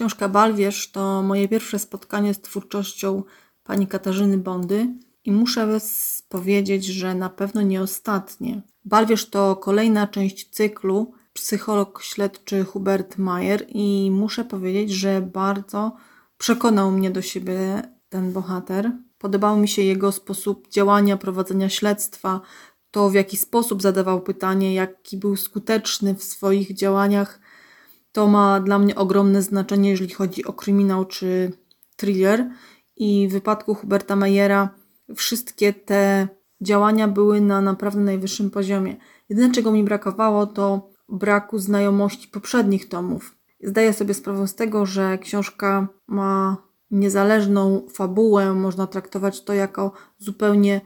Książka Balwierz to moje pierwsze spotkanie z twórczością pani Katarzyny Bondy i muszę powiedzieć, że na pewno nie ostatnie. Balwierz to kolejna część cyklu psycholog śledczy Hubert Mayer i muszę powiedzieć, że bardzo przekonał mnie do siebie ten bohater. Podobał mi się jego sposób działania, prowadzenia śledztwa, to w jaki sposób zadawał pytanie, jaki był skuteczny w swoich działaniach. To ma dla mnie ogromne znaczenie, jeżeli chodzi o kryminał czy thriller. I w wypadku Huberta Mayera wszystkie te działania były na naprawdę najwyższym poziomie. Jedyne, czego mi brakowało, to braku znajomości poprzednich tomów. Zdaję sobie sprawę z tego, że książka ma niezależną fabułę, można traktować to jako zupełnie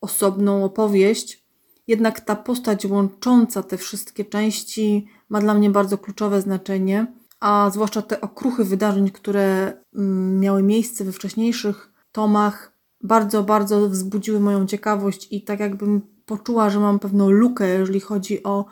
osobną opowieść. Jednak ta postać łącząca te wszystkie części ma dla mnie bardzo kluczowe znaczenie, a zwłaszcza te okruchy wydarzeń, które mm, miały miejsce we wcześniejszych tomach, bardzo, bardzo wzbudziły moją ciekawość i tak jakbym poczuła, że mam pewną lukę, jeżeli chodzi o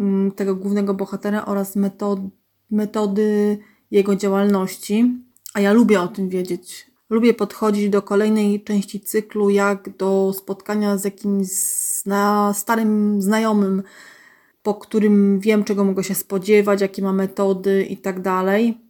mm, tego głównego bohatera oraz metody, metody jego działalności. A ja lubię o tym wiedzieć. Lubię podchodzić do kolejnej części cyklu, jak do spotkania z jakimś zna, starym znajomym, po którym wiem, czego mogę się spodziewać, jakie ma metody i tak dalej.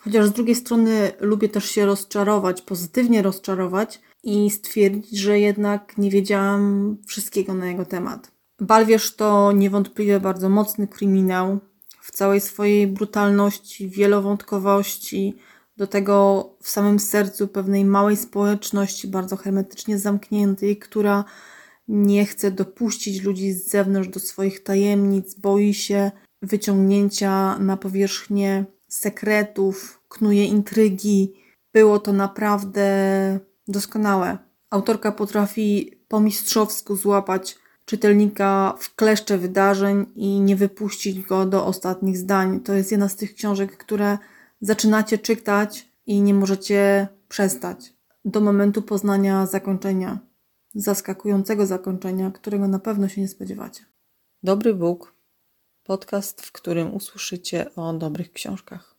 Chociaż z drugiej strony lubię też się rozczarować, pozytywnie rozczarować i stwierdzić, że jednak nie wiedziałam wszystkiego na jego temat. Balwierz to niewątpliwie bardzo mocny kryminał w całej swojej brutalności, wielowątkowości, do tego w samym sercu pewnej małej społeczności, bardzo hermetycznie zamkniętej, która nie chce dopuścić ludzi z zewnątrz do swoich tajemnic, boi się wyciągnięcia na powierzchnię sekretów, knuje intrygi. Było to naprawdę doskonałe. Autorka potrafi po mistrzowsku złapać czytelnika w kleszcze wydarzeń i nie wypuścić go do ostatnich zdań. To jest jedna z tych książek, które zaczynacie czytać i nie możecie przestać do momentu poznania zakończenia, zaskakującego zakończenia, którego na pewno się nie spodziewacie. Dobry Bóg, podcast, w którym usłyszycie o dobrych książkach.